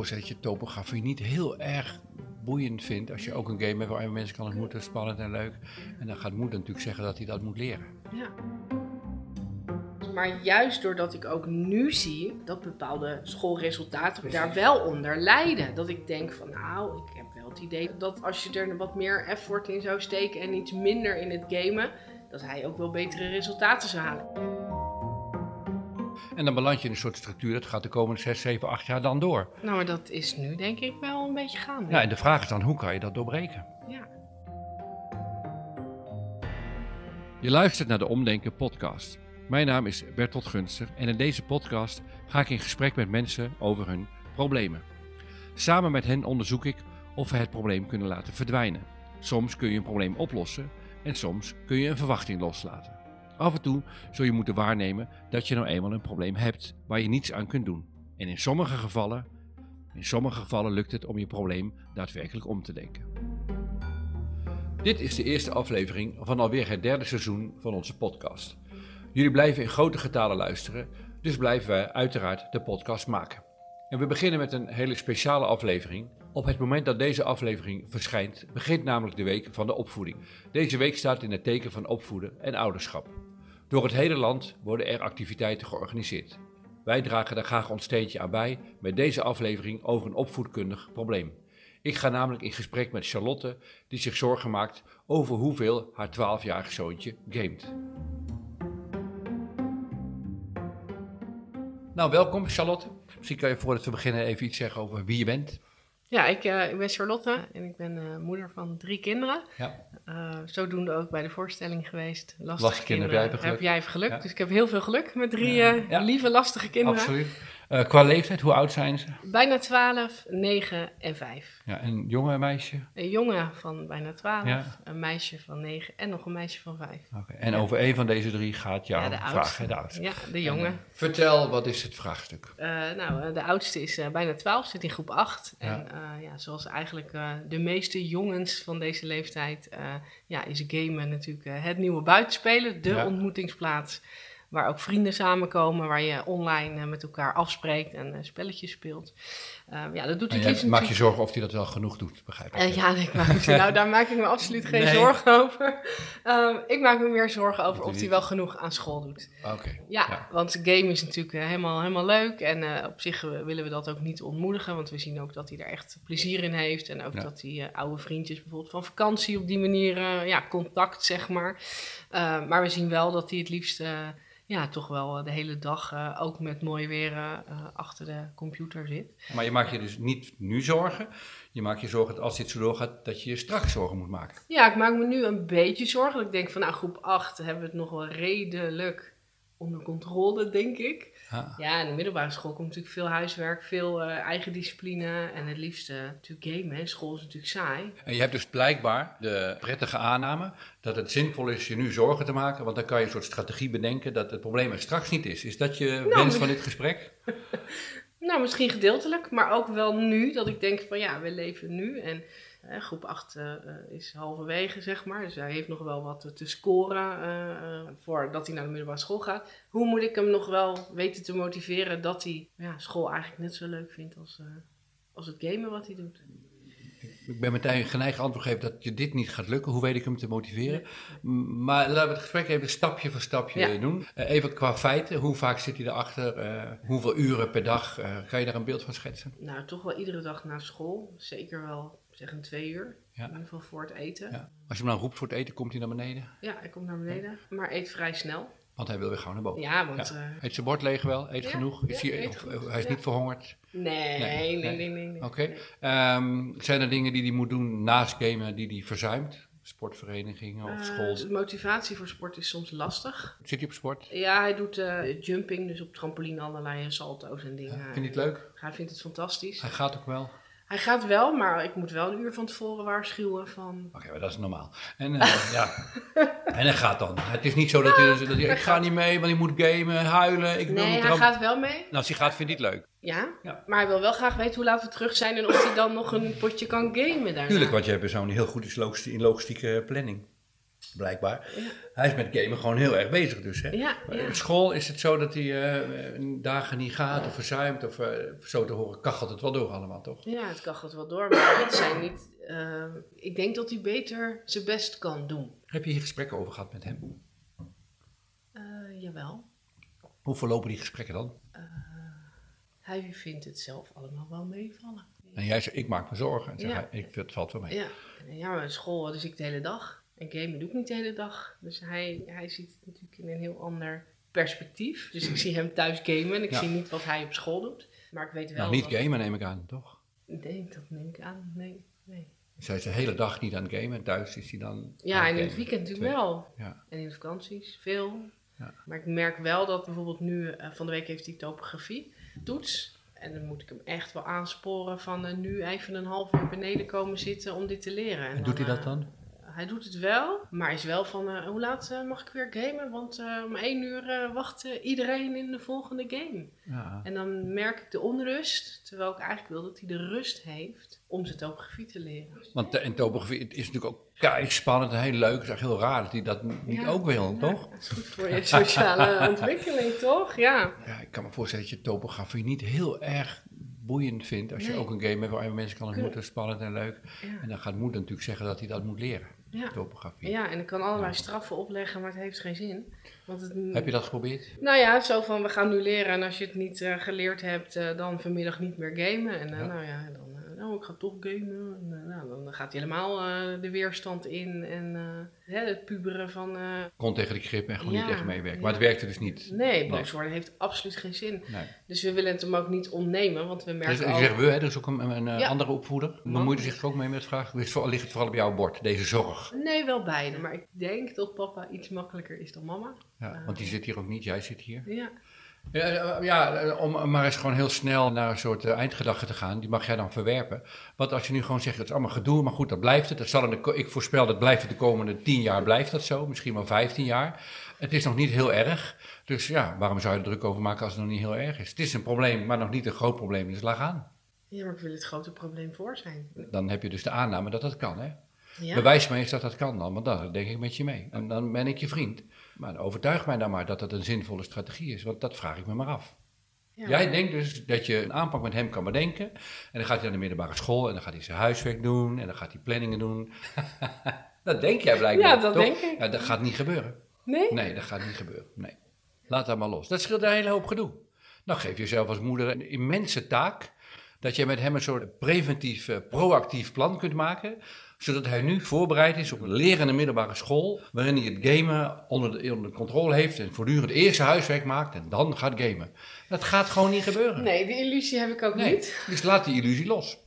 voorstellen dat je topografie niet heel erg boeiend vindt. Als je ook een game hebt waar je mensen kan ontmoeten, spannend en leuk. En dan gaat moeder natuurlijk zeggen dat hij dat moet leren. Ja. Maar juist doordat ik ook nu zie dat bepaalde schoolresultaten daar wel onder lijden. Dat ik denk van nou, ik heb wel het idee dat als je er wat meer effort in zou steken en iets minder in het gamen, dat hij ook wel betere resultaten zou halen. En dan beland je in een soort structuur, dat gaat de komende 6, 7, 8 jaar dan door. Nou, maar dat is nu denk ik wel een beetje gaande. Ja, en de vraag is dan, hoe kan je dat doorbreken? Ja. Je luistert naar de Omdenken podcast. Mijn naam is Bertolt Gunster en in deze podcast ga ik in gesprek met mensen over hun problemen. Samen met hen onderzoek ik of we het probleem kunnen laten verdwijnen. Soms kun je een probleem oplossen en soms kun je een verwachting loslaten. Af en toe zul je moeten waarnemen dat je nou eenmaal een probleem hebt waar je niets aan kunt doen. En in sommige gevallen, in sommige gevallen lukt het om je probleem daadwerkelijk om te denken. Dit is de eerste aflevering van alweer het derde seizoen van onze podcast. Jullie blijven in grote getalen luisteren, dus blijven wij uiteraard de podcast maken. En we beginnen met een hele speciale aflevering. Op het moment dat deze aflevering verschijnt, begint namelijk de week van de opvoeding. Deze week staat in het teken van opvoeden en ouderschap. Door het hele land worden er activiteiten georganiseerd. Wij dragen daar graag ons steentje aan bij met deze aflevering over een opvoedkundig probleem. Ik ga namelijk in gesprek met Charlotte, die zich zorgen maakt over hoeveel haar 12-jarig zoontje gamet. Nou, welkom Charlotte. Misschien kan je voordat we beginnen even iets zeggen over wie je bent. Ja, ik, uh, ik ben Charlotte en ik ben uh, moeder van drie kinderen. Ja. Uh, zodoende ook bij de voorstelling geweest. Lastige, lastige kinderen, kinderen. heb jij even geluk. Heb jij even geluk. Ja. Dus ik heb heel veel geluk met drie ja. lieve, lastige kinderen. Absoluut. Uh, qua leeftijd, hoe oud zijn ze? Bijna 12, 9 en 5. Ja, een jonge meisje? Een jongen van bijna 12, ja. een meisje van 9 en nog een meisje van 5. Okay. En ja. over een van deze drie gaat jouw ja, de vraag, hè, de oudste? Ja, de jongen. En, vertel, wat is het vraagstuk? Uh, nou, de oudste is uh, bijna 12, zit in groep 8. En ja, zoals eigenlijk de meeste jongens van deze leeftijd, ja, is gamen natuurlijk het nieuwe buitenspelen, de ontmoetingsplaats waar ook vrienden samenkomen, waar je online uh, met elkaar afspreekt en uh, spelletjes speelt. Uh, ja, dat doet hij liefst maak je zorgen of hij dat wel genoeg doet, begrijp ik. ja, nee, ik maak, nou, daar maak ik me absoluut geen nee. zorgen over. ik maak me meer zorgen over of hij wel genoeg aan school doet. Oké. Okay. Ja, ja, want game is natuurlijk helemaal, helemaal leuk en op zich willen we dat ook niet ontmoedigen, want we zien ook dat hij er echt plezier in heeft en ook ja. dat hij oude vriendjes bijvoorbeeld van vakantie op die manier, ja, contact zeg maar. maar we zien wel dat hij het liefst ja, toch wel de hele dag uh, ook met mooi weer uh, achter de computer zit. Maar je maakt je dus niet nu zorgen. Je maakt je zorgen dat als dit zo doorgaat, dat je je straks zorgen moet maken. Ja, ik maak me nu een beetje zorgen. Ik denk van nou, groep 8 hebben we het nog wel redelijk onder controle, denk ik. Ah. Ja, in de middelbare school komt natuurlijk veel huiswerk, veel uh, eigen discipline en het liefste natuurlijk gamen. Hè. School is natuurlijk saai. En je hebt dus blijkbaar de prettige aanname dat het zinvol is je nu zorgen te maken, want dan kan je een soort strategie bedenken dat het probleem er straks niet is. Is dat je nou, wens van dit gesprek? nou, misschien gedeeltelijk, maar ook wel nu dat ik denk van ja, we leven nu en... Uh, groep 8 uh, is halverwege, zeg maar. Dus hij heeft nog wel wat te scoren uh, voordat hij naar de middelbare school gaat. Hoe moet ik hem nog wel weten te motiveren dat hij ja, school eigenlijk net zo leuk vindt als, als het gamen wat hij doet? Ik ben meteen geneigd antwoord geven dat je dit niet gaat lukken. Hoe weet ik hem te motiveren? Maar laten we het gesprek even stapje voor stapje ja. doen. even qua feiten. Hoe vaak zit hij erachter? hoeveel uren per dag? kan je daar een beeld van schetsen? Nou, toch wel iedere dag na school. Zeker wel zeg een twee uur. Ja. In ieder geval voor het eten. Ja. Als je hem dan roept voor het eten, komt hij naar beneden? Ja, hij komt naar beneden. Maar eet vrij snel. Want hij wil weer gauw naar boven. Ja, want... Ja. Uh, eet zijn bord leeg wel? Eet genoeg? Is hij, of, hij is niet verhongerd? Nee, nee, nee, nee. nee, nee. Oké. Okay. Um, zijn er dingen die hij moet doen naast gamen die hij verzuimt? Sportverenigingen of school? Uh, motivatie voor sport is soms lastig. Zit hij op sport? Ja, hij doet uh, jumping, dus op trampoline allerlei salto's en dingen. Ja, vindt hij het leuk? Hij vindt het fantastisch. Hij gaat ook wel? Hij gaat wel, maar ik moet wel een uur van tevoren waarschuwen van... Oké, okay, maar dat is normaal. En, uh, ja. en hij gaat dan. Het is niet zo dat hij... Dat hij ik ga niet mee, want hij moet gamen, huilen. Ik nee, hij gaat wel mee. Nou, als hij gaat, vindt hij het leuk. Ja, ja, maar hij wil wel graag weten hoe laat we terug zijn en of hij dan nog een potje kan gamen daarna. Tuurlijk, want je hebt zo'n heel goed in logistieke planning. Blijkbaar. Hij is met gamen gewoon heel erg bezig dus. Hè? Ja. Op school is het zo dat hij eh, dagen niet gaat of verzuimt. Of eh, zo te horen kachelt het wel door allemaal, toch? Ja, het kan het wel door, maar het zijn niet... eh, ik denk dat hij beter zijn best kan doen. Heb je hier gesprekken over gehad met hem? Eh, jawel. Hoe verlopen die gesprekken dan? Hij vindt het zelf allemaal wel meevallen. En jij zegt, ik maak me zorgen. En zeg Ja. hij, ik, het valt wel mee. Ja, ja maar school dus ik de hele dag. En gamen doe ik niet de hele dag. Dus hij, hij ziet het natuurlijk in een heel ander perspectief. Dus ik zie hem thuis gamen en ik Ja. zie niet wat hij op school doet. Maar ik weet wel Nou, niet gamen neem ik aan, toch? Nee, dat neem ik aan. Nee, nee. Zij is de hele dag niet aan het gamen en thuis is hij dan Ja, en in het weekend natuurlijk wel. Ja. En in de vakanties veel. Ja. Maar ik merk wel dat bijvoorbeeld nu, eh, van de week heeft hij topografie toets. En dan moet ik hem echt wel aansporen van eh, nu even een half uur beneden komen zitten om dit te leren. En doet hij dat eh, dan? Hij doet het wel, maar is wel van eh, hoe laat eh, mag ik weer gamen? Want eh, om één uur wacht iedereen in de volgende game. Ja. En dan merk ik de onrust, terwijl ik eigenlijk wil dat hij de rust heeft om zijn topografie te leren. Want en topografie het is natuurlijk ook kei spannend en heel leuk. Het is echt heel raar dat hij dat niet Ja. ook wil, Ja, toch? Dat is goed voor je sociale ontwikkeling, toch? Ja. Ja, ik kan me voorstellen dat je topografie niet heel erg boeiend vindt. Als je ook een game hebt waar je mensen kan ontmoeten, spannend en leuk. Ja. En dan gaat moeder natuurlijk zeggen dat hij dat moet leren, Ja. topografie. ja, en ik kan allerlei straffen opleggen, maar het heeft geen zin. Want het, Heb je dat geprobeerd? Nou ja, zo van we gaan nu leren en als je het niet eh, geleerd hebt, eh, dan vanmiddag niet meer gamen. En Ja. nou ja, dan, nou ik ga toch gamen. En, eh, nou, dan gaat hij helemaal eh, de weerstand in en eh, hè, het puberen van Kon tegen die grip en gewoon Ja, niet echt meewerken. Maar het werkte dus niet. nee, boos worden heeft absoluut geen zin. Nee. Dus we willen het hem ook niet ontnemen, want we Dus, merken ik zeg we, hè, er is ook een, een, Ja. andere opvoeder. Bemoeit u zich er ook mee met het vraag? Ligt het ligt het vooral op jouw bord, deze zorg? Nee, wel beide, maar ik denk dat papa iets makkelijker is dan mama. Ja, want die zit hier ook niet, jij zit hier. Ja, Ja, eh, ja, eh, om maar eens gewoon heel snel naar een soort eh, eindgedachte te gaan, die mag jij dan verwerpen. Want als je nu gewoon zegt, het is allemaal gedoe, maar goed, dat blijft het. Dat zal de, ik voorspel, dat blijft het de komende tien jaar, blijft dat zo. Misschien wel vijftien jaar. Het is nog niet heel erg. Dus ja, waarom zou je er druk over maken als het nog niet heel erg is? Het is een probleem, maar nog niet een groot probleem, dus laat gaan. ja maar ik wil het grote probleem voor zijn. Dan heb je dus de aanname dat dat kan, hè? Ja. Bewijs me eens dat dat kan dan, want dan denk ik met je mee. En dan ben ik je vriend. Maar overtuig mij dan maar dat dat een zinvolle strategie is, want dat vraag ik me maar af. Ja. Jij denkt dus dat je een aanpak met hem kan bedenken. En dan gaat hij naar de middelbare school en dan gaat hij zijn huiswerk doen en dan gaat hij planningen doen. dat denk jij blijkbaar. Ja, dat toch? denk ik. Ja, dat gaat niet gebeuren. Nee? Nee, dat gaat niet gebeuren. Nee. Laat dat maar los. Dat scheelt een hele hoop gedoe. Dan geef je zelf als moeder een immense taak. Dat je met hem een soort preventief, eh, proactief plan kunt maken. Zodat hij nu voorbereid is op een lerende middelbare school. Waarin hij het gamen onder de, onder de controle heeft. En voortdurend eerst huiswerk maakt en dan gaat gamen. Dat gaat gewoon niet gebeuren. Nee, die illusie heb ik ook Nee. niet. Dus laat die illusie los.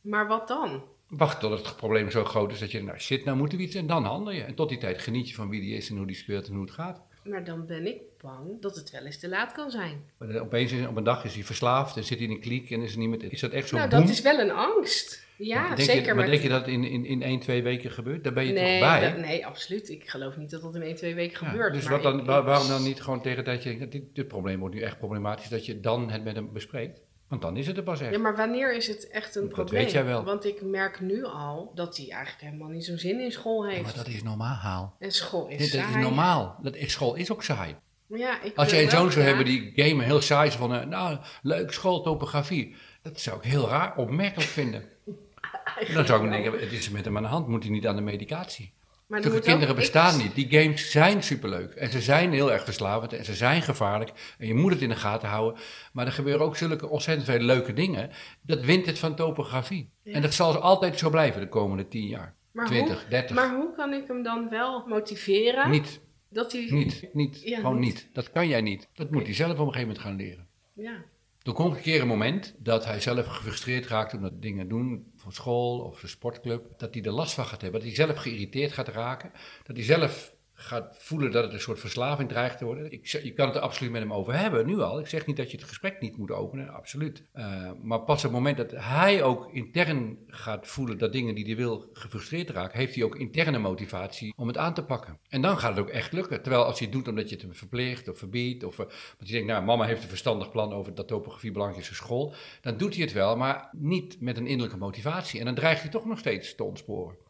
Maar wat dan? Wacht tot het probleem zo groot is dat je, nou shit, nou moeten we iets en dan handel je. En tot die tijd geniet je van wie die is en hoe die speelt en hoe het gaat. Maar dan ben ik bang dat het wel eens te laat kan zijn. Maar Opeens is, op een dag is hij verslaafd en zit hij in een kliek en is, er niet meer, is dat echt zo nou, dat is wel een angst. Ja, zeker. Je, maar denk je dat in, in, in 1, 2 weken gebeurt? Daar ben je nee, toch bij? dat- nee, absoluut. Ik geloof niet dat dat in 1, 2 weken Ja, gebeurt. dus maar wat dan, ik- waar- ik- waarom dan niet gewoon tegen dat je... Dit, dit probleem wordt nu echt problematisch, dat je dan het met hem bespreekt? Want dan is het er pas echt. Ja, maar wanneer is het echt een Dat probleem? weet jij wel. Want ik merk nu al dat hij eigenlijk helemaal niet zo'n zin in school heeft. maar dat is normaal. En school is Dit, dat is saai. normaal. Dat school is ook saai. Ja, ik Als jij een zoon zou hebben die gamen heel saai is van... eh, nou, leuk school, topografie. Dat zou ik heel raar, opmerkelijk vinden. Dan zou ik denken, het is met hem aan de hand. Moet hij niet aan de medicatie? Maar ook kinderen bestaan niet. Die games zijn superleuk. En ze zijn heel erg verslavend. En ze zijn gevaarlijk. En je moet het in de gaten houden. Maar er gebeuren ook zulke ontzettend veel leuke dingen. Dat wint het van topografie. Ja. En dat zal altijd zo blijven de komende 10 jaar. Maar 20, hoe, 30. Maar hoe kan ik hem dan wel motiveren? Niet, Dat hij... niet, niet. Ja, gewoon niet. niet. Dat kan jij niet. Dat moet hij zelf op een gegeven moment gaan leren. Ja. Er komt een keer een moment dat hij zelf gefrustreerd raakt omdat dingen doen van school of zijn sportclub. Dat hij er last van gaat hebben. Dat hij zelf geïrriteerd gaat raken. Dat hij zelf gaat voelen dat het een soort verslaving dreigt te worden. Ik, je kan het er absoluut met hem over hebben, nu al. Ik zeg niet dat je het gesprek niet moet openen, absoluut. Eh, maar pas op het moment dat hij ook intern gaat voelen dat dingen die hij wil gefrustreerd raken, heeft hij ook interne motivatie om het aan te pakken. En dan gaat het ook echt lukken. Terwijl als hij het doet omdat je het hem verplicht of verbiedt, of eh, want je denkt, nou, mama heeft een verstandig plan over dat topografie belangrijk school, dan doet hij het wel, maar niet met een innerlijke motivatie. En dan dreigt hij toch nog steeds te ontsporen.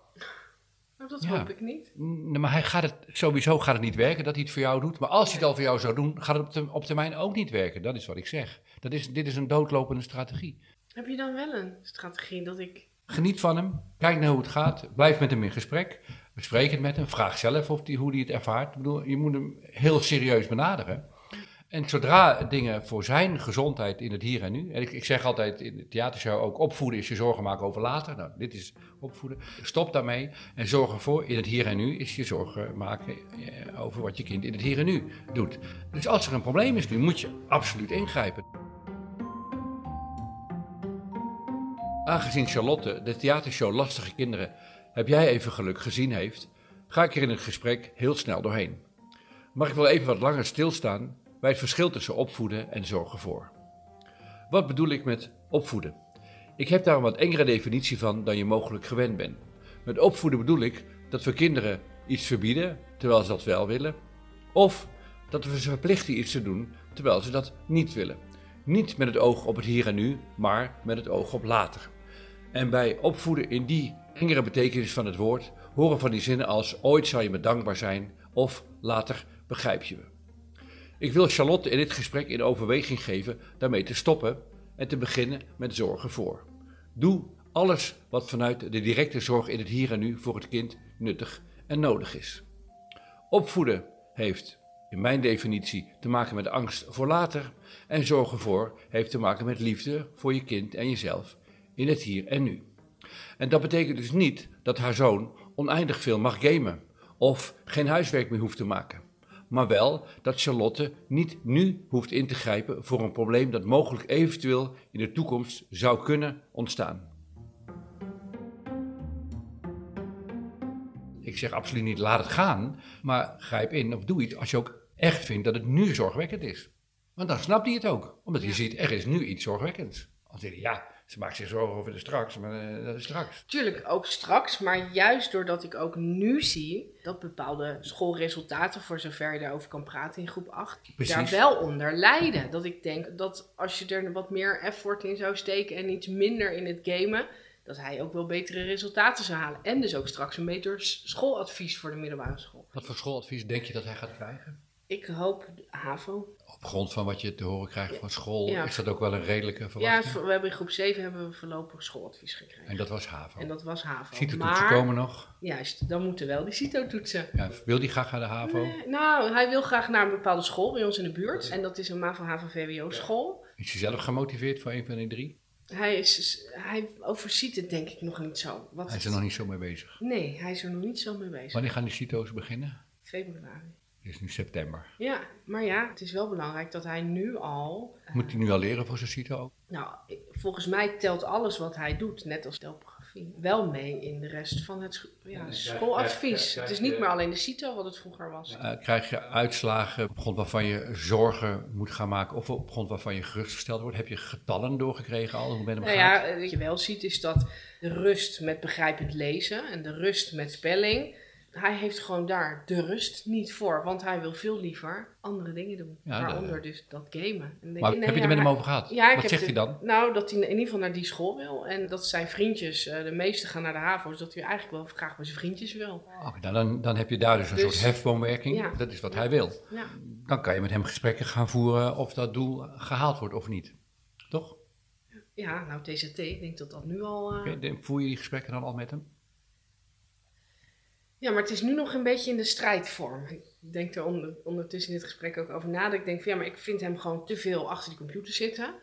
Maar dat Ja. hoop ik niet. Maar hij gaat het, sowieso gaat het niet werken dat hij het voor jou doet. Maar als hij het al voor jou zou doen, gaat het op termijn ook niet werken. Dat is wat ik zeg. Dat is, dit is een doodlopende strategie. Heb je dan wel een strategie dat ik... Geniet van hem. Kijk naar hoe het gaat. Blijf met hem in gesprek. Bespreek het met hem. Vraag zelf of die, hoe hij het ervaart. Ik bedoel, je moet hem heel serieus benaderen. En zodra dingen voor zijn gezondheid in het hier en nu. En ik, ik zeg altijd in de theatershow ook: opvoeden is je zorgen maken over later. Nou, dit is opvoeden. Stop daarmee. En zorg ervoor in het hier en nu is je zorgen maken eh, over wat je kind in het hier en nu doet. Dus als er een probleem is nu, moet je absoluut ingrijpen. Aangezien Charlotte de theatershow Lastige Kinderen heb jij even geluk gezien heeft, ga ik er in het gesprek heel snel doorheen. Mag ik wel even wat langer stilstaan bij het verschil tussen opvoeden en zorgen voor. Wat bedoel ik met opvoeden? Ik heb daar een wat engere definitie van dan je mogelijk gewend bent. Met opvoeden bedoel ik dat we kinderen iets verbieden terwijl ze dat wel willen, of dat we ze verplichten iets te doen terwijl ze dat niet willen. Niet met het oog op het hier en nu, maar met het oog op later. En bij opvoeden in die engere betekenis van het woord horen van die zinnen als ooit zal je me dankbaar zijn of later begrijp je me. Ik wil Charlotte in dit gesprek in overweging geven daarmee te stoppen en te beginnen met zorgen voor. Doe alles wat vanuit de directe zorg in het hier en nu voor het kind nuttig en nodig is. Opvoeden heeft in mijn definitie te maken met angst voor later en zorgen voor heeft te maken met liefde voor je kind en jezelf in het hier en nu. En dat betekent dus niet dat haar zoon oneindig veel mag gamen of geen huiswerk meer hoeft te maken. Maar wel dat Charlotte niet nu hoeft in te grijpen voor een probleem dat mogelijk eventueel in de toekomst zou kunnen ontstaan. Ik zeg absoluut niet laat het gaan, maar grijp in of doe iets als je ook echt vindt dat het nu zorgwekkend is. Want dan snapt hij het ook, omdat hij ziet er is nu iets zorgwekkends. Zeg je ja, ze maakt zich zorgen over de straks, maar eh, dat is straks. Tuurlijk ook straks, maar juist doordat ik ook nu zie dat bepaalde schoolresultaten, voor zover je daarover kan praten in groep 8, Precies. daar wel onder lijden. Dat ik denk dat als je er wat meer effort in zou steken en iets minder in het gamen, dat hij ook wel betere resultaten zou halen. En dus ook straks een beter schooladvies voor de middelbare school. Wat voor schooladvies denk je dat hij gaat krijgen? Ik hoop HAVO. Op grond van wat je te horen krijgt van school, Ja. is dat ook wel een redelijke Ja, verwachting? we hebben in groep 7 hebben we voorlopig schooladvies gekregen. En dat was HAVO. En dat was HAVO. Ziet de maar, toetsen komen nog? Juist, dan moeten wel die CITO-toetsen. Ja, wil die graag naar de HAVO? Nee, nou, hij wil graag naar een bepaalde school bij ons in de buurt. En dat is een MAVO HAVO VWO school. Is hij zelf gemotiveerd voor een van die drie? Hij, is, hij overziet het denk ik nog niet zo. Wat Hij is er nog niet zo mee bezig. Nee, hij is er nog niet zo mee bezig. Wanneer gaan die CITO's beginnen? Februari. Het is nu september. Ja, maar ja, het is wel belangrijk dat hij nu al... Moet hij nu al leren voor zijn CITO ook? Nou, volgens mij telt alles wat hij doet, net als telpografie, wel mee in de rest van het ja, schooladvies. Het is niet meer alleen de CITO wat het vroeger was. Eh, krijg je uitslagen op grond waarvan je zorgen moet gaan maken of op grond waarvan je gerustgesteld wordt? Heb je getallen doorgekregen al? Hoe ben je Nou gaat? ja, eh, wat je wel ziet is dat de rust met begrijpend lezen en de rust met spelling, hij heeft gewoon daar de rust niet voor. Want hij wil veel liever andere dingen doen. Ja, Waaronder dus dat gamen. En Maar nee, heb je ja, er met hem over gehad? Ja, Wat zegt het- hij dan? Nou, dat hij in ieder geval naar die school wil. En dat zijn vriendjes, eh, de meeste gaan naar de HAVO's, dat hij eigenlijk wel graag bij zijn vriendjes wil. Oké, nou dan, dan heb je daar dus een Dus- soort hefboomwerking. Ja. Dat is wat hij wil. Ja. Dan kan je met hem gesprekken gaan voeren of dat doel gehaald wordt of niet. Toch? Ja, nou TZT, ik denk dat dat nu al... de- Voer je die gesprekken dan al met hem? Ja, maar het is nu nog een beetje in de strijdvorm. Ik denk er onder, ondertussen in dit gesprek ook over na. Dat ik denk van ja, maar ik vind hem gewoon te veel achter die computer zitten.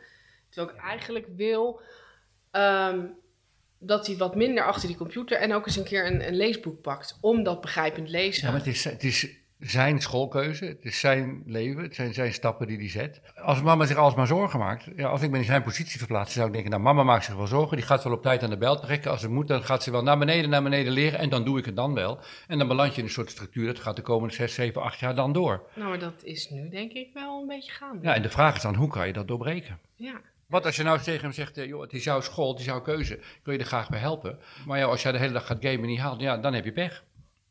Terwijl ik eigenlijk wil ehm, dat hij wat minder achter die computer en ook eens een keer een, een leesboek pakt. Om dat begrijpend lezen. Ja, maar het is, het is zijn schoolkeuze, het is zijn leven, het zijn zijn stappen die hij zet. Als mama zich alsmaar zorgen maakt, ja, als ik me in zijn positie verplaats, zou ik denken, nou mama maakt zich wel zorgen, die gaat wel op tijd aan de bel trekken. Als het moet, dan gaat ze wel naar beneden, naar beneden leren en dan doe ik het dan wel. En dan beland je in een soort structuur, dat gaat de komende 6, 7, 8 jaar dan door. Nou, maar dat is nu denk ik wel een beetje gaande. Ja, en de vraag is dan, hoe kan je dat doorbreken? Ja. Wat als je nou tegen hem zegt, eh, joh, het is jouw school, het is jouw keuze, ik wil je er graag bij helpen. Maar ja, als jij de hele dag gaat gamen en niet haalt, ja, dan heb je pech.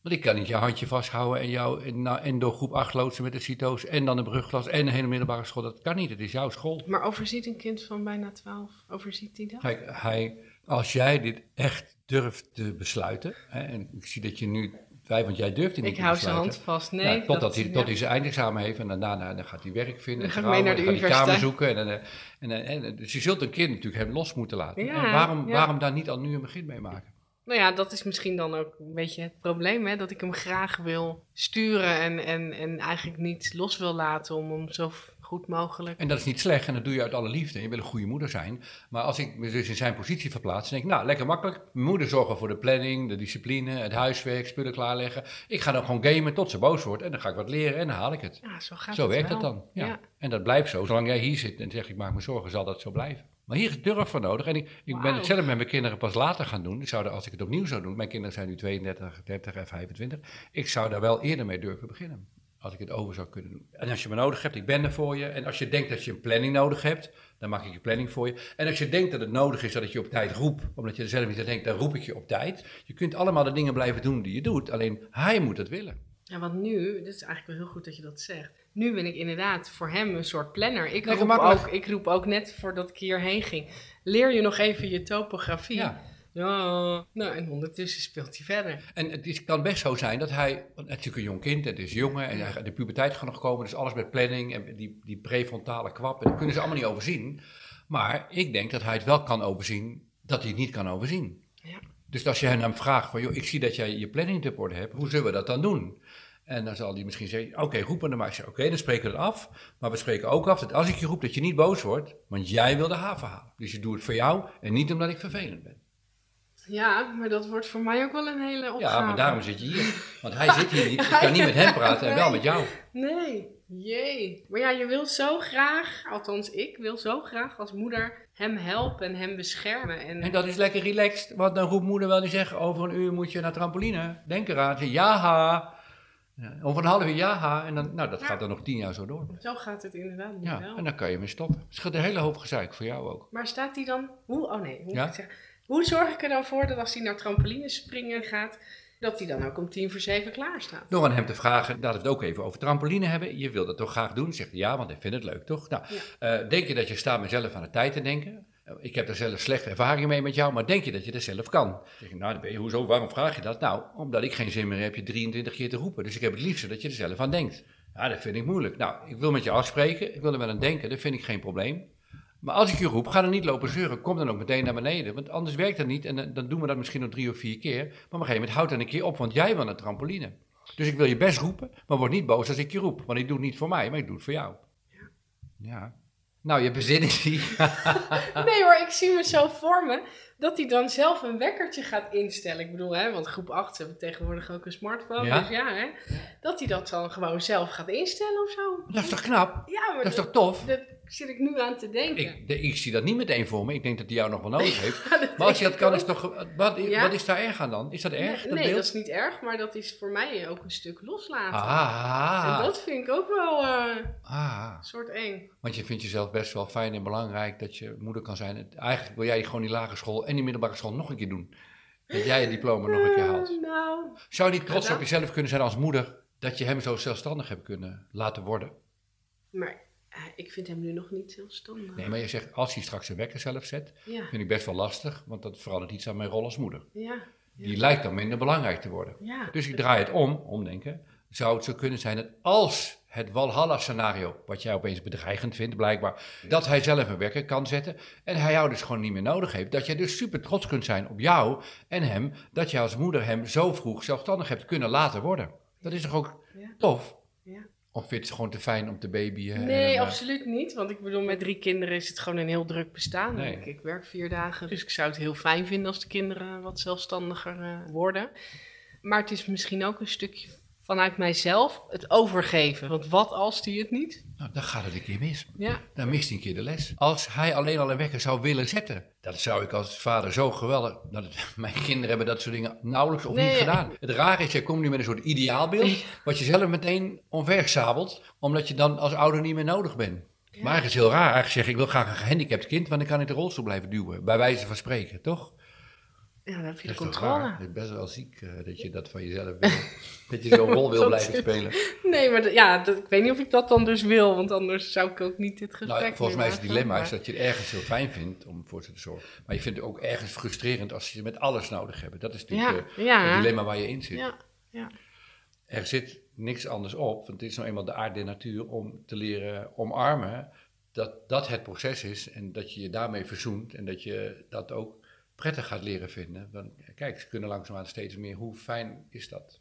Want ik kan niet je handje vasthouden en jou en, nou, en door groep 8 loodsen met de CITO's en dan de brugklas en een hele middelbare school. Dat kan niet, het is jouw school. Maar overziet een kind van bijna 12, overziet hij dat? Kijk, hij Als jij dit echt durft te besluiten, hè, en ik zie dat je nu wij, want jij durft niet Ik hou zijn hand vast. Nee. Ja, totdat dat- hij, ja. tot hij zijn eindexamen heeft en dan daarna dan gaat hij werk vinden. Dan ga ik trouwen, mee naar de dan gaat hij kamer universiteit. zoeken. En, dan, eh, en, en, en, dus je zult een kind natuurlijk hem los moeten laten. Ja, en waarom, ja. waarom daar niet al nu een begin mee maken? Nou ja, dat is misschien dan ook een beetje het probleem, hè? dat ik hem graag wil sturen en, en, en eigenlijk niet los wil laten om hem zo goed mogelijk. En dat is niet slecht en dat doe je uit alle liefde. Je wil een goede moeder zijn. Maar als ik me dus in zijn positie verplaats, dan denk ik, nou, lekker makkelijk. Mijn moeder zorgt wel voor de planning, de discipline, het huiswerk, spullen klaarleggen. Ik ga dan gewoon gamen tot ze boos wordt en dan ga ik wat leren en dan haal ik het. Ja, zo gaat Zo het werkt wel. het dan. Ja. Ja. En dat blijft zo. Zolang jij hier zit en zegt ik maak me zorgen, zal dat zo blijven. Maar hier is durf voor nodig. En ik, ik ben het zelf met mijn kinderen pas later gaan doen. Ik zou er, als ik het opnieuw zou doen, mijn kinderen zijn nu 32, 30 en 25. Ik zou daar wel eerder mee durven beginnen. Als ik het over zou kunnen doen. En als je me nodig hebt, ik ben er voor je. En als je denkt dat je een planning nodig hebt, dan maak ik een planning voor je. En als je denkt dat het nodig is dat ik je op tijd roep, omdat je er zelf niet aan denkt, dan roep ik je op tijd. Je kunt allemaal de dingen blijven doen die je doet. Alleen hij moet het willen. Ja, want nu, dit is eigenlijk wel heel goed dat je dat zegt. Nu ben ik inderdaad voor hem een soort planner. Ik roep, ook, ik roep ook net voordat ik hierheen ging. Leer je nog even je topografie. Ja. Ja, nou en ondertussen speelt hij verder. En het is, kan best zo zijn dat hij, want het is natuurlijk een jong kind, het is jongen en hij- de puberteit gaat nog komen, dus alles met planning en die, die prefrontale kwap, en dat kunnen ze allemaal niet overzien. Maar ik denk dat hij het wel kan overzien, dat hij het niet kan overzien. Ja. Dus als je hem dan vraagt van, joh, ik zie dat jij je planning te orde hebt, hoe zullen we dat dan doen? En dan zal hij misschien zeggen, oké, roep me dan maar. Ik zeg, oké, dan spreken we het af. Maar we spreken ook af dat als ik je roep, dat je niet boos wordt, want jij wil de haven halen. Dus je doet het voor jou en niet omdat ik vervelend ben. Ja, maar dat wordt voor mij ook wel een hele opgave. Ja, maar daarom zit je hier. Want hij zit hier niet. Ik kan niet met hem praten en wel met jou. Nee, jee. Maar ja, je wil zo graag, althans ik wil zo graag als moeder hem helpen en hem beschermen. En, En dat is lekker relaxed. Want dan roept moeder wel die zegt, over een uur moet je naar trampoline. Denk eraan. Zeg, ja, ha. Ja, over een half uur, ja, ha. En dan, nou, dat Ja. gaat dan nog tien jaar zo door. Zo gaat het inderdaad Ja, wel. en dan kan je mee stoppen. Het scheelt een hele hoop gezeik voor jou ook. Maar staat hij dan... Hoe, oh nee, hoe, Ja? ik hoe zorg ik er dan voor dat als hij naar trampolines springen gaat... dat hij dan ook om tien voor zeven klaar staat? Door aan hem te vragen, laten we het ook even over trampoline hebben. Je wil dat toch graag doen? Zegt hij ja, want hij vindt het leuk, toch? Nou, eh, denk je dat je staat met zelf aan de tijd te denken? Ik heb er zelf slechte ervaringen mee met jou, maar denk je dat je dat zelf kan? Zeg ik, nou, je, hoezo, waarom vraag je dat? Nou, omdat ik geen zin meer heb je 23 keer te roepen. Dus ik heb het liefst dat je er zelf aan denkt. Ja, dat vind ik moeilijk. Nou, ik wil met je afspreken, ik wil er wel aan denken, dat vind ik geen probleem. Maar als ik je roep, ga dan niet lopen zeuren. Kom dan ook meteen naar beneden. Want anders werkt dat niet. En dan- dan doen we dat misschien nog drie of vier keer. Maar op een gegeven moment houd dan een keer op, want jij wil een trampoline. Dus ik wil je best roepen, maar word niet boos als ik je roep. Want ik doe het niet voor mij, maar ik doe het voor jou. Ja. Nou, je bezinning die. Nee hoor, ik zie me zo voor me dat hij dan zelf een wekkertje gaat instellen. Ik bedoel, hè, want groep 8 hebben tegenwoordig ook een smartphone. Ja? Dus ja, hè, dat hij dat dan gewoon zelf gaat instellen of zo. Dat is toch knap? Ja, maar Dat is toch tof? dat zit ik nu aan te denken. Ik, de- ik zie dat niet meteen voor me. Ik denk dat hij jou nog wel nodig heeft. Ja, Maar als je dat kan, is toch. Wat, Ja. wat is daar erg aan dan? Is dat erg? Nee, dat nee, is niet erg, maar dat is voor mij ook een stuk loslaten. Ah, En dat vind ik ook wel eh, ah. soort eng. Want je vindt jezelf best wel fijn en belangrijk dat je moeder kan zijn. Eigenlijk wil jij gewoon die lagere school en die middelbare school nog een keer doen. Dat jij het diploma nog een keer haalt. Eh, nou, Zou je niet trots Gedaan. op jezelf kunnen zijn als moeder dat je hem zo zelfstandig hebt kunnen laten worden? eh, ik vind hem nu nog niet zelfstandig. Nee, maar je zegt als hij straks zijn wekker zelf zet, Ja, vind ik best wel lastig, want dat verandert iets aan mijn rol als moeder. ja, Die lijkt dan minder belangrijk te worden. Dus ik draai het om, omdenken. Zou het zo kunnen zijn dat als het Walhalla-scenario, wat jij opeens bedreigend vindt blijkbaar, dat hij zelf een wekker kan zetten en hij jou dus gewoon niet meer nodig heeft, dat jij dus super trots kunt zijn op jou en hem, dat je als moeder hem zo vroeg zelfstandig hebt kunnen laten worden. Dat is toch ook Ja. tof? Of vind je het gewoon te fijn om te babyen? en Nee, eh, absoluut niet. Want ik bedoel, met drie kinderen is het gewoon een heel druk bestaan. Nee. Ik, ik werk vier dagen, dus ik zou het heel fijn vinden als de kinderen wat zelfstandiger eh, worden. Maar het is misschien ook een stukje vanuit mijzelf het overgeven. Want wat als die het niet? Nou, dan gaat het een keer mis. Ja, Dan mist hij een keer de les. Als hij alleen al een wekker zou willen zetten, dat zou ik als vader zo geweldig. Dat het- mijn kinderen hebben dat soort dingen nauwelijks of Nee, niet ja. gedaan. Het rare is, jij komt nu met een soort ideaalbeeld, wat je zelf meteen omvergezabelt, omdat je dan als ouder niet meer nodig bent. Ja. Maar eigenlijk is het heel raar. Eigenlijk zeg ik, ik wil graag een gehandicapt kind, want dan kan ik de rolstoel blijven duwen. Bij wijze van spreken, toch? Ja, dan heb je de controle. Het is best wel ziek eh, dat je dat van jezelf wil. dat je zo'n rol wil blijven spelen. Nee, maar ja, dat, ik weet niet of ik dat dan dus wil, want anders zou ik ook niet dit gesprek Nou, volgens mij is het dilemma is dat je het ergens heel fijn vindt om voor ze te zorgen. Maar je vindt het ook ergens frustrerend als ze je met alles nodig hebben. Dat is natuurlijk Ja, eh, ja. het dilemma waar je in zit. Ja, ja. Er zit niks anders op, want het is nou eenmaal de aard der natuur om te leren omarmen dat dat het proces is en dat je je daarmee verzoent en dat je dat ook prettig gaat leren vinden. Want kijk, ze kunnen langzaamaan steeds meer. Hoe fijn is dat?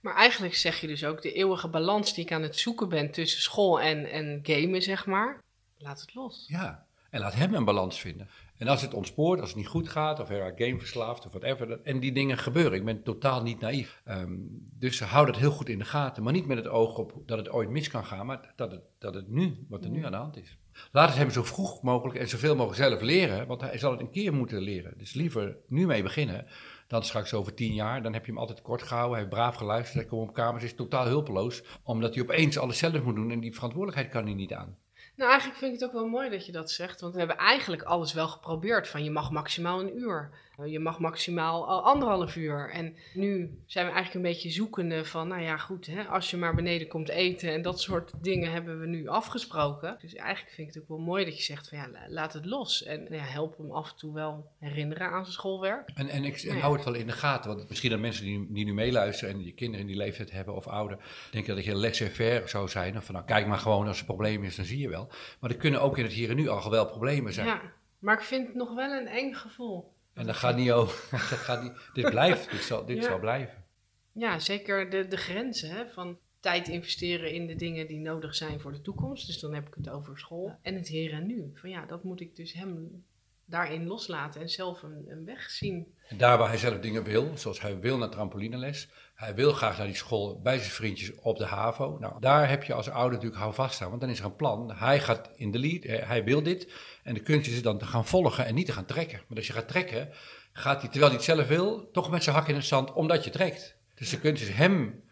Maar eigenlijk zeg je dus ook de eeuwige balans die ik aan het zoeken ben tussen school en, en gamen, zeg maar. Laat het los. Ja, en laat hem een balans vinden. En als het ontspoort, als het niet goed gaat, of hij raakt gameverslaafd of whatever, en die dingen gebeuren. Ik ben totaal niet naïef. Ehm, dus hou dat heel goed in de gaten, maar niet met het oog op dat het ooit mis kan gaan, maar dat het, dat het nu, wat er nu aan de hand is. Laat het hem zo vroeg mogelijk en zoveel mogelijk zelf leren, want hij zal het een keer moeten leren. Dus liever nu mee beginnen, dan straks over tien jaar. Dan heb je hem altijd kort gehouden, hij heeft braaf geluisterd, hij komt op kamers, is totaal hulpeloos, omdat hij opeens alles zelf moet doen en die verantwoordelijkheid kan hij niet aan. Nou, eigenlijk vind ik het ook wel mooi dat je dat zegt. Want we hebben eigenlijk alles wel geprobeerd. Van je mag maximaal een uur. Je mag maximaal al anderhalf uur. En nu zijn we eigenlijk een beetje zoekende van... Nou ja, goed, hè, als je maar beneden komt eten. En dat soort dingen hebben we nu afgesproken. Dus eigenlijk vind ik het ook wel mooi dat je zegt van... Ja, la- laat het los. En nou ja, help hem af en toe wel herinneren aan zijn schoolwerk. En, en ik en Nou hou het wel in de gaten, want misschien dat mensen die, die nu meeluisteren en die kinderen in die leeftijd hebben of ouder, denken dat je laissez-faire zou zijn. Of van nou, kijk maar gewoon, als er een probleem is, dan zie je wel. Maar er kunnen ook in het hier en nu al wel problemen zijn. Ja, maar ik vind het nog wel een eng gevoel. En dat gaat niet over. Dat gaat niet, dit blijft, dit zal, dit Ja. zal blijven. Ja, zeker de, de grenzen hè, van tijd investeren in de dingen die nodig zijn voor de toekomst. Dus dan heb ik het over school. En het hier en nu. Van ja, dat moet ik dus hem daarin loslaten en zelf een, een weg zien. En daar waar hij zelf dingen wil, zoals hij wil naar trampolineles, hij wil graag naar die school bij zijn vriendjes op de HAVO. Nou, daar heb je als ouder natuurlijk hou vast aan, want dan is er een plan. Hij gaat in de lead, eh, hij wil dit. En de kunst is dan te gaan volgen en niet te gaan trekken. Maar als je gaat trekken, gaat hij, terwijl hij het zelf wil, toch met zijn hak in het zand, omdat je trekt. Dus de kunst is hem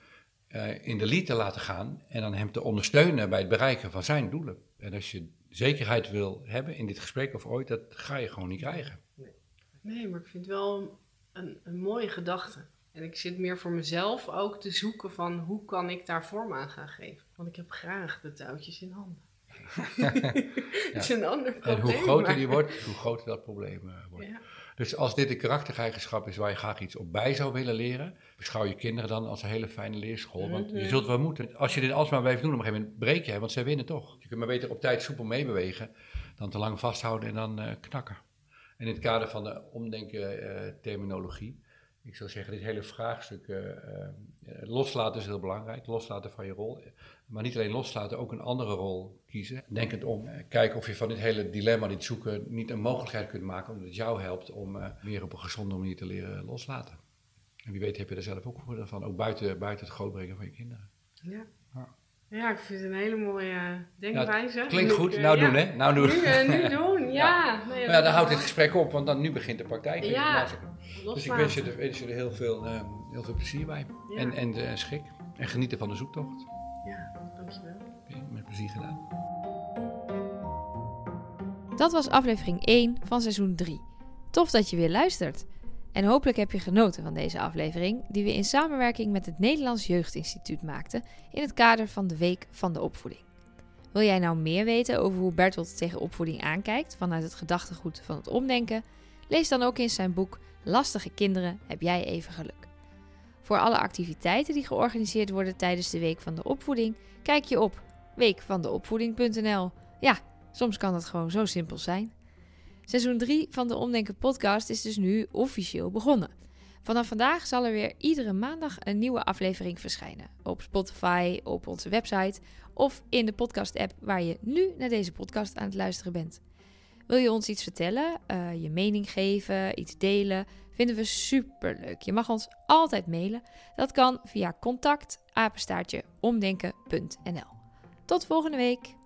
eh, in de lead te laten gaan en dan hem te ondersteunen bij het bereiken van zijn doelen. En als je zekerheid wil hebben in dit gesprek of ooit, dat ga je gewoon niet krijgen. Nee, maar ik vind het wel een, een mooie gedachte. En ik zit meer voor mezelf ook te zoeken van hoe kan ik daar vorm aan gaan geven. Want ik heb graag de touwtjes in handen. Het is een ander En probleem. hoe groter maar- die wordt, hoe groter dat probleem eh, wordt. Ja. Dus als dit een karaktereigenschap is waar je graag iets op bij zou willen leren, beschouw je kinderen dan als een hele fijne leerschool. Want je Mhm. zult wel moeten. Als je dit alsmaar blijft doen, op een gegeven moment breek je, want zij winnen toch. Je kunt maar beter op tijd soepel meebewegen dan te lang vasthouden en dan eh, knakken. En in het kader van de omdenken eh, terminologie, ik zou zeggen, dit hele vraagstuk eh, eh, loslaten is heel belangrijk. Loslaten van je rol. Maar niet alleen loslaten, ook een andere rol kiezen. Denk het om. Kijken of je van dit hele dilemma, dit zoeken, niet een mogelijkheid kunt maken. Omdat het jou helpt om meer op een gezonde manier te leren loslaten. En wie weet heb je er zelf ook voordeel van. Ook buiten, buiten het grootbrengen van je kinderen. Ja. Ja. Ja, ik vind het een hele mooie denkwijze. Klinkt goed. ik, eh, Nou ja. doen hè. Nou doen. Nu, eh, nu doen, ja. Nee, Maar ja, dat dan houdt dit gesprek op, want dan nu begint de praktijk. Ja, Dus ik wens je, er, wens je er heel veel, eh, heel veel plezier bij. Ja. En, en eh, schik. En genieten van de zoektocht. Ja, dankjewel. Oké, met plezier gedaan. Dat was aflevering 1 van seizoen 3. Tof dat je weer luistert. En hopelijk heb je genoten van deze aflevering, die we in samenwerking met het Nederlands Jeugdinstituut maakten in het kader van de Week van de Opvoeding. Wil jij nou meer weten over hoe Bertolt tegen opvoeding aankijkt vanuit het gedachtegoed van het omdenken? Lees dan ook in zijn boek Lastige kinderen heb jij even geluk. Voor alle activiteiten die georganiseerd worden tijdens de Week van de Opvoeding, kijk je op weekvandeopvoeding.nl. Ja, soms kan het gewoon zo simpel zijn. Seizoen 3 van de Omdenken podcast is dus nu officieel begonnen. Vanaf vandaag zal er weer iedere maandag een nieuwe aflevering verschijnen. Op Spotify, op onze website of in de podcast-app waar je nu naar deze podcast aan het luisteren bent. Wil je ons iets vertellen, eh, je mening geven, iets delen? Vinden we super leuk. Je mag ons altijd mailen. Dat kan via contact omdenken.nl. Tot volgende week.